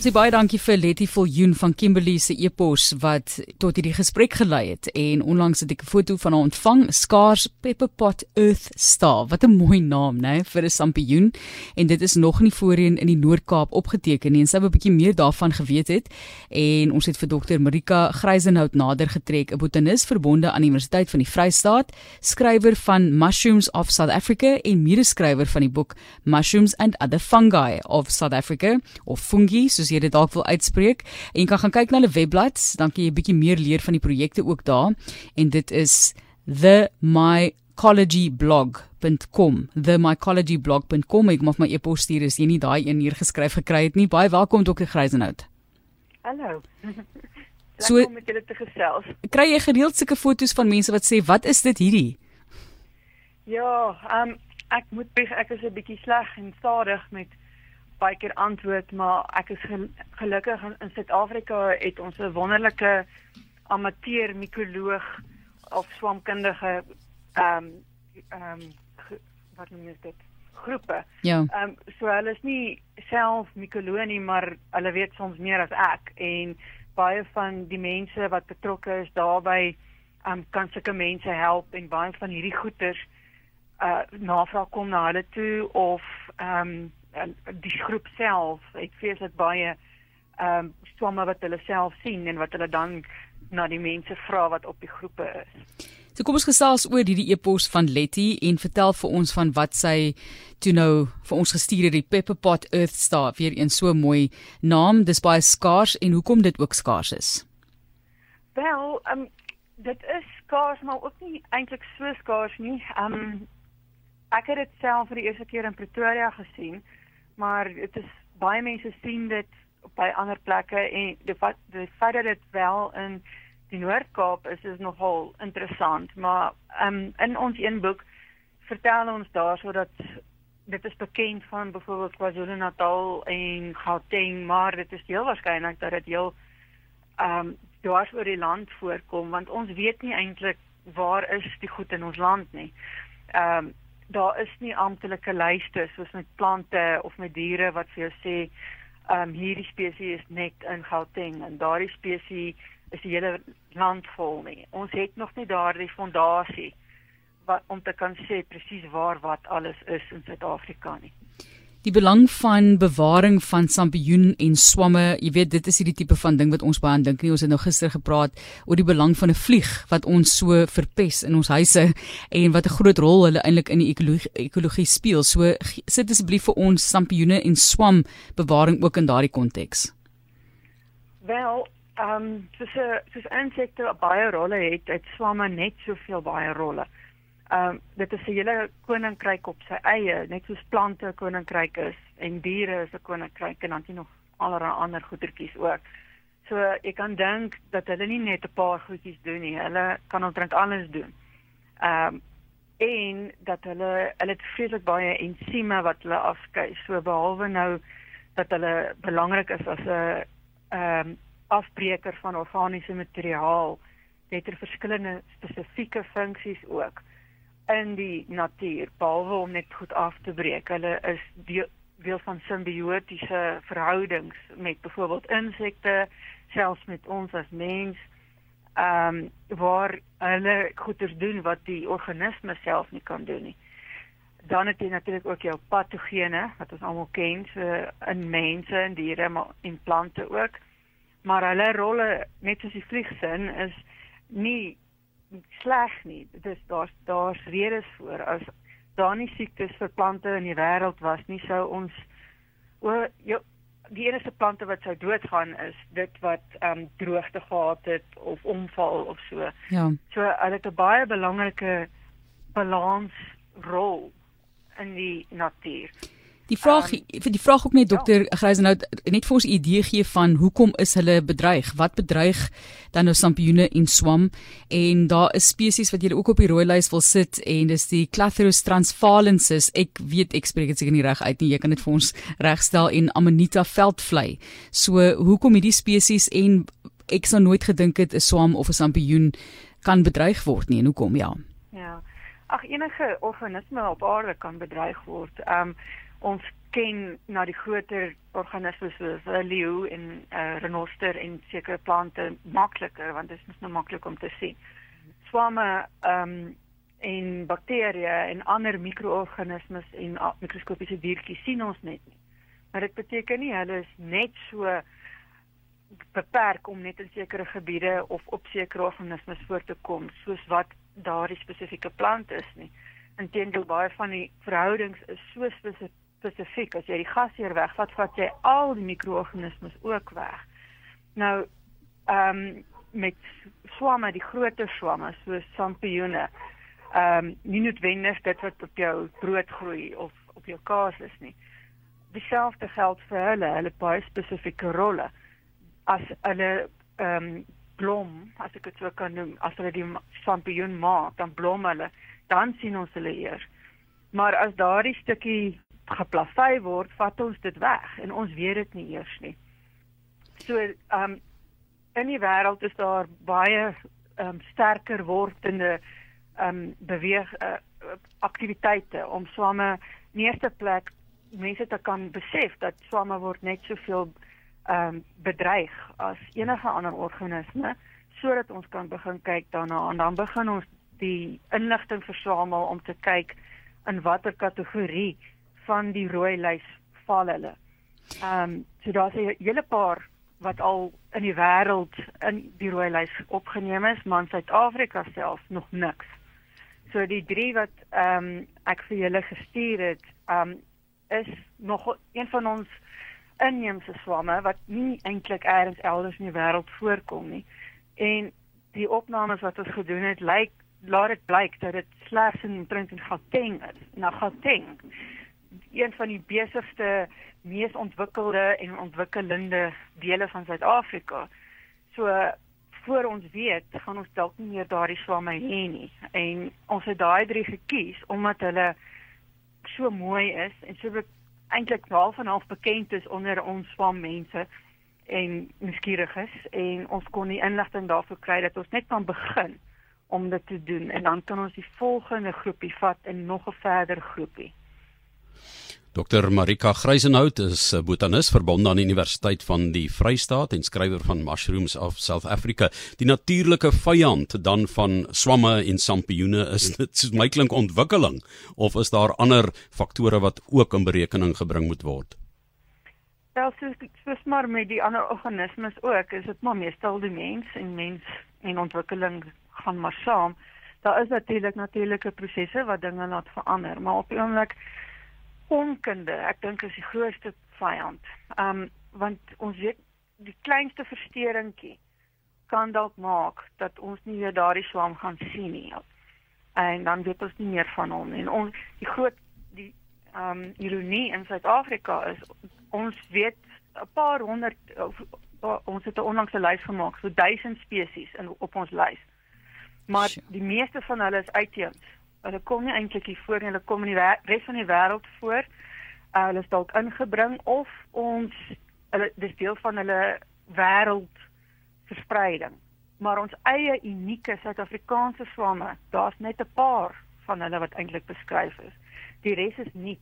Sy baie dankie vir Letty Viljoen van Kimberley se e-pos wat tot hierdie gesprek gelei het en onlangs het ek 'n foto van haar ontvang, Skaars Pepperpot Earth Star. Wat 'n mooi naam, né, vir 'n sampioen. En dit is nog nie voorheen in die Noord-Kaap opgeteken nie en sy wou 'n bietjie meer daarvan geweet het. En ons het vir dokter Marika Gryzenhout nader getrek, 'n botanis verbonde aan die Universiteit van die Vrystaat, skrywer van Mushrooms of South Africa en medeskrywer van die boek Mushrooms and Other Fungi of South Africa of Fungi soos jy dit dalk wil uitspreek. En jy kan gaan kyk na hulle webblad, dan kan jy 'n bietjie meer leer van die projekte ook daar. En dit is themycologyblog.com. themycologyblog.com. Ek moet my e-pos stuur as jy nie daai een hier geskryf gekry het nie. Baie welkom Dr. Gryzenhout. Hallo. So om met julle te gesels. Kry jy gereeld sulke foto's van mense wat sê, "Wat is dit hierdie?" Ja, um, ek moet ek is 'n bietjie sleg en stadig met baie keer antwoord, maar ek is gelukkig in, Suid-Afrika het ons 'n wonderlike amateur mikoloog of swamkundige ehm um, ehm um, wat noem jy dit? groepe. Ja. Ehm um, so hulle is nie self mikolonie, maar hulle weet soms meer as ek en baie van die mense wat betrokke is daarbey ehm um, kan sulke mense help en baie van hierdie goeters uh navraag kom na hulle toe of ehm um, en die groep self het feeslik baie ehm um, swamme wat hulle self sien en wat hulle dan na die mense vra wat op die groepe is. So kom ons gesels oor hierdie e-pos van Letty en vertel vir ons van wat sy toe nou vir ons gestuur het die Pepperpot Earth Star weer een so mooi naam dis baie skaars en hoekom dit ook skaars is. Wel, ehm um, dit is skaars maar ook nie eintlik so skaars nie. Ehm um, ek het dit self vir die eerste keer in Pretoria gesien maar dit is baie mense sien dit by ander plekke en die feit die feit dat dit wel in die Noord-Kaap is is nogal interessant maar um, in ons een boek vertel ons daar sodat dit is bekend van byvoorbeeld KwaZulu-Natal en Gauteng maar dit is heel waarskynlik dat dit heel ehm um, dwars oor die land voorkom want ons weet nie eintlik waar is die goed in ons land nie. Ehm um, daar is nie amptelike lyste soos met plante of met diere wat vir jou sê ehm um, hierdie spesies is net in Gauteng en daardie spesies is die hele land vol nie. Ons het nog nie daardie fondasie wat om te kan sê presies waar wat alles is in Suid-Afrika nie die belang van bewaring van sampioen en swamme, jy weet dit is hierdie tipe van ding wat ons baie aan dink nie. Ons het nou gister gepraat oor die belang van 'n vlieg wat ons so verpes in ons huise en wat 'n groot rol hulle eintlik in die ekologie, ekologie speel. So sit asseblief vir ons sampioene en swam bewaring ook in daardie konteks. Wel, ehm um, soos 'n soos insekte baie rolle het, het swamme net soveel baie rolle. Ehm um, dit is 'n hele koninkryk op sy eie, net soos plante 'n koninkryk is en diere is 'n koninkryk en dan jy nog allerlei ander goedertjies ook. So ek kan dink dat hulle nie net 'n paar goedjies doen nie, hulle kan omtrent alles doen. Ehm um, en dat hulle hulle het vreeslik baie ensieme wat hulle afskei. So behalwe nou dat hulle belangrik is as 'n ehm um, afbreker van organiese materiaal, het hulle verskillende spesifieke funksies ook in die natuur behalwe om net goed af te breek. Hulle is deel, deel van simbiotiese verhoudings met byvoorbeeld insekte, selfs met ons as mens. Ehm um, waar hulle goeders doen wat die organisme self nie kan doen nie. Dan het jy natuurlik ook jou patogene wat ons almal ken, so in mense en diere maar in plante ook. Maar hulle rolle net soos die vliegsin is nie sleg nie. Dit is daar's daar's redes voor as daar nie siektes vir plante in die wêreld was nie sou ons o jo, die enigste plante wat sou doodgaan is dit wat ehm um, droogte gehad het of omval of so. Ja. So hulle het 'n baie belangrike balans rol in die natuur. Die vraag um, vir die vraag ook net dokter ja. Gryzenhout net vir ons 'n idee gee van hoekom is hulle bedreig? Wat bedreig dan nou sampioene en swam? En daar is spesies wat jy ook op die rooi lys wil sit en dis die Clathurus transvalensis. Ek weet ek spreek dit seker nie reg uit nie. Jy kan dit vir ons regstel en Amanita veldvlei. So hoekom hierdie spesies en ek sou nooit gedink het 'n swam of 'n sampioen kan bedreig word nie en hoekom ja? Ja. Ag enige organisme op aarde kan bedreig word. Um, ons ken na die groter organismes soos 'n leeu en 'n uh, renoster en sekere plante makliker want dit is nou maklik om te sien. Swamme um, en bakterieë en ander mikroorganismes en mikroskopiese diertjies sien ons net nie. Maar dit beteken nie hulle is net so beperk om net in sekere gebiede of op sekere organismes voor te kom soos wat daardie spesifieke plant is nie. Inteendeel baie van die verhoudings is so spesifiek as jy die gasheer wegvat, vat jy al die mikroorganismes ook weg. Nou ehm um, met swamme, die groter swamme soos sampioene ehm um, nie noodwendig dit wat op jou brood groei of op jou kaas is nie. Dieselfde geld vir hulle, hulle baie spesifieke rolle. As hulle ehm um, blom, as ek dit so kan noem, as hulle die champignon maak, dan blom hulle, dan sien ons hulle eers. Maar as daardie stukkie geplasei word, vat ons dit weg en ons weet dit nie eers nie. So ehm um, in die wêreld is daar baie ehm um, sterker wordende um beweeg uh, aktiwiteite om swamme in eerste plek mense te kan besef dat swamme word net soveel um bedreig as enige ander organisme sodat ons kan begin kyk daarna en dan begin ons die inligting versamel om te kyk in watter kategorie van die rooi lys val hulle. Um so daar's 'n hele paar wat al in die wêreld in die rooi lys opgeneem is, maar in Suid-Afrika self nog niks. So die drie wat ehm um, ek vir julle gestuur het, ehm um, is nog een van ons inheemse swamme wat nie eintlik elders elders in die wêreld voorkom nie. En die opnames wat ons gedoen het, lyk laat dit blyk dat dit slegs in Trent en Gauteng is. Nou Gauteng, een van die besigste, mees ontwikkelde en ontwikkelende dele van Suid-Afrika. So voor ons weet, gaan ons dalk nie meer daardie swamme hê nie. En ons het daai drie gekies omdat hulle so mooi is en so eintlik half en half bekend is onder ons swammense en nuuskieriges en ons kon die inligting daarvoor kry dat ons net kan begin om dit te doen en dan kan ons die volgende groepie vat en nog 'n verder groepie. Dr Marika Greisenhout is 'n botanis verbonde aan die Universiteit van die Vrystaat en skrywer van Mushrooms of South Africa. Die natuurlike vyand dan van swamme en sampioene is dit soos my klink ontwikkeling of is daar ander faktore wat ook in berekening gebring moet word? Wel, soos soos maar met die ander organismes ook, is dit maar meestal die mens en mens en ontwikkeling gaan maar saam. Daar is natuurlik natuurlike prosesse wat dinge laat verander, maar op die oomblik onkunde, ek dink is die grootste vyand. Um want ons weet die kleinste versteuringkie kan dalk maak dat ons nie weer daardie swam gaan sien nie. En dan weet ons nie meer van hom en ons die groot die um ironie in Suid-Afrika is ons weet 'n paar honderd of, ons het 'n onlangse lys gemaak so 1000 spesies in op ons lys. Maar die meeste van hulle is uitheems hulle kom nie eintlik hier voor nie, hulle kom in die res van die wêreld voor. Uh, hulle is dalk ingebring of ons hulle dis deel van hulle wêreld verspreiding. Maar ons eie unieke Suid-Afrikaanse swamme, daar's net 'n paar van hulle wat eintlik beskryf is. Die res is nie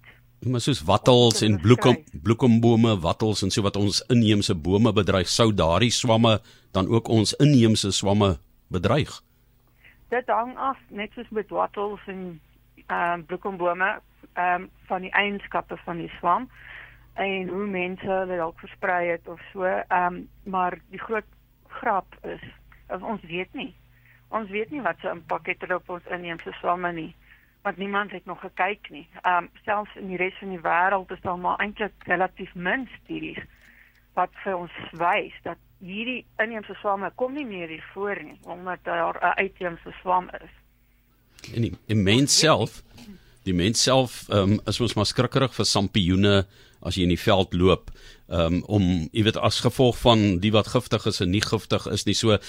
Maar soos wattels en bloekom bloekombome, wattels en so wat ons inheemse bome bedreig, sou daardie swamme dan ook ons inheemse swamme bedreig dit hang af net soos met wattels en ehm um, bloekombome ehm um, van die eienskappe van die swam en hoe mense hulle dalk versprei het of so ehm um, maar die groot grap is ons weet nie. Ons weet nie wat se impak het op ons inheemse swamme nie want niemand het nog gekyk nie. Ehm um, selfs in die res van die wêreld is daar maar eintlik relatief min studies wat vir ons wys dat hierdie inheemse swamme kom nie meer hier voor nie omdat daar 'n uitheemse swam is. En die, die mens self, die mens self um, is ons maar skrikkerig vir sampioene as jy in die veld loop um, om jy weet as gevolg van die wat giftig is en nie giftig is nie so uh,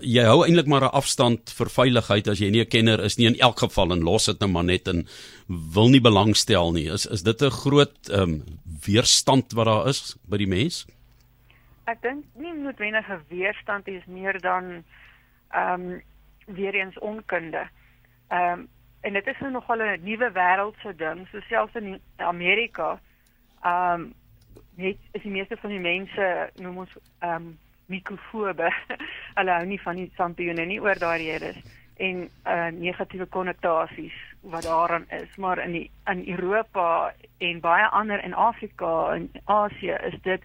jy hou eintlik maar 'n afstand vir veiligheid as jy nie 'n kenner is nie in elk geval en los dit nou maar net en wil nie belangstel nie is is dit 'n groot um, weerstand wat daar is by die mens? Ek dink nie noodwendige weerstand is meer dan ehm um, weer eens onkunde. Ehm um, en dit is nou nogal 'n nuwe wêreldse ding, so selfs in Amerika Ehm um, net is die meeste van die mense noem ons ehm um, mikrofobe. Hulle hou nie van die sampioene nie oor daai redes en uh negatiewe konnotasies wat daaraan is, maar in die in Europa en baie ander in Afrika en Asië is dit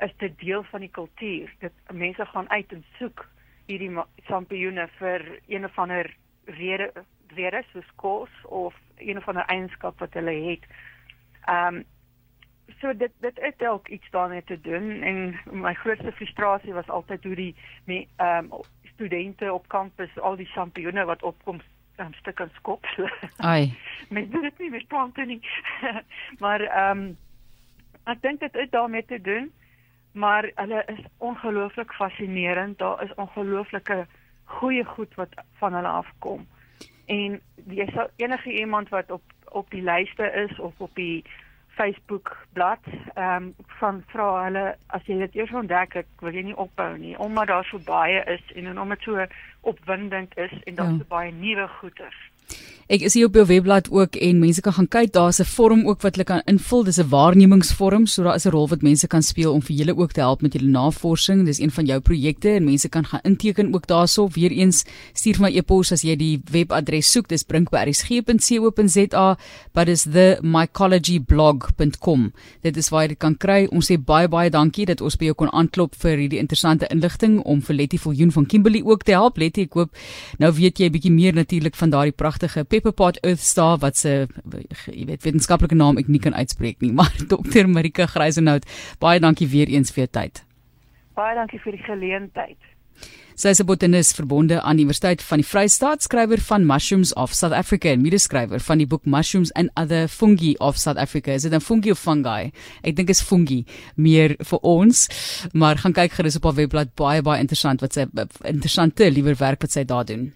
is dit deel van die kultuur. Dit mense gaan uit en soek hierdie sampioene vir een of ander rede rede soos kos of een of ander eienskap wat hulle het. Ehm um, so dit dit het ook iets daarmee te doen en my grootste frustrasie was altyd hoe die ehm um, studente op kampus al die sampioene wat opkom um, stuk en skop. Ai. Mens doen dit nie met plante nie. maar ehm um, ek dink dit het daarmee te doen, maar hulle is ongelooflik fascinerend. Daar is ongelooflike goeie goed wat van hulle afkom. En jy sal enige iemand wat op op die lyste is of op die Facebook bladsy ehm um, van vra hulle as jy dit eers ontdek ek wil jy nie ophou nie omdat daar so baie is en en omdat so opwindend is en daar's ja. so baie nuwe goeters. Ek is hier op jou webblad ook en mense kan gaan kyk, daar's 'n vorm ook wat hulle kan invul. Dis 'n waarnemingsvorm, so daar is 'n rol wat mense kan speel om vir julle ook te help met julle navorsing. Dis een van jou projekte en mense kan gaan inteken ook daarso. Weereens stuur my e-pos as jy die webadres soek. Dis brinkbersg.co.za, but is the mycologyblog.com. Dit is waar jy dit kan kry. Ons sê baie baie dankie dat ons by jou kon aanklop vir hierdie interessante inligting om vir Letty Viljoen van Kimberley ook te help. Letty, ek hoop nou weet jy 'n bietjie meer natuurlik van daardie pragtige Pepperpot Earth Star wat se jy weet wetenskaplike naam ek nie kan uitspreek nie, maar Dr. Marika Greisenhout, baie dankie weer eens vir jou tyd. Baie dankie vir die geleentheid. Sy is 'n botanis verbonde aan die Universiteit van die Vrystaat, skrywer van Mushrooms of South Africa en medeskrywer van die boek Mushrooms and Other Fungi of South Africa. Is dit 'n fungi of fungi? Ek dink is fungi meer vir ons, maar gaan kyk gerus op haar webblad baie baie interessant wat sy interessante liewer werk wat sy daar doen.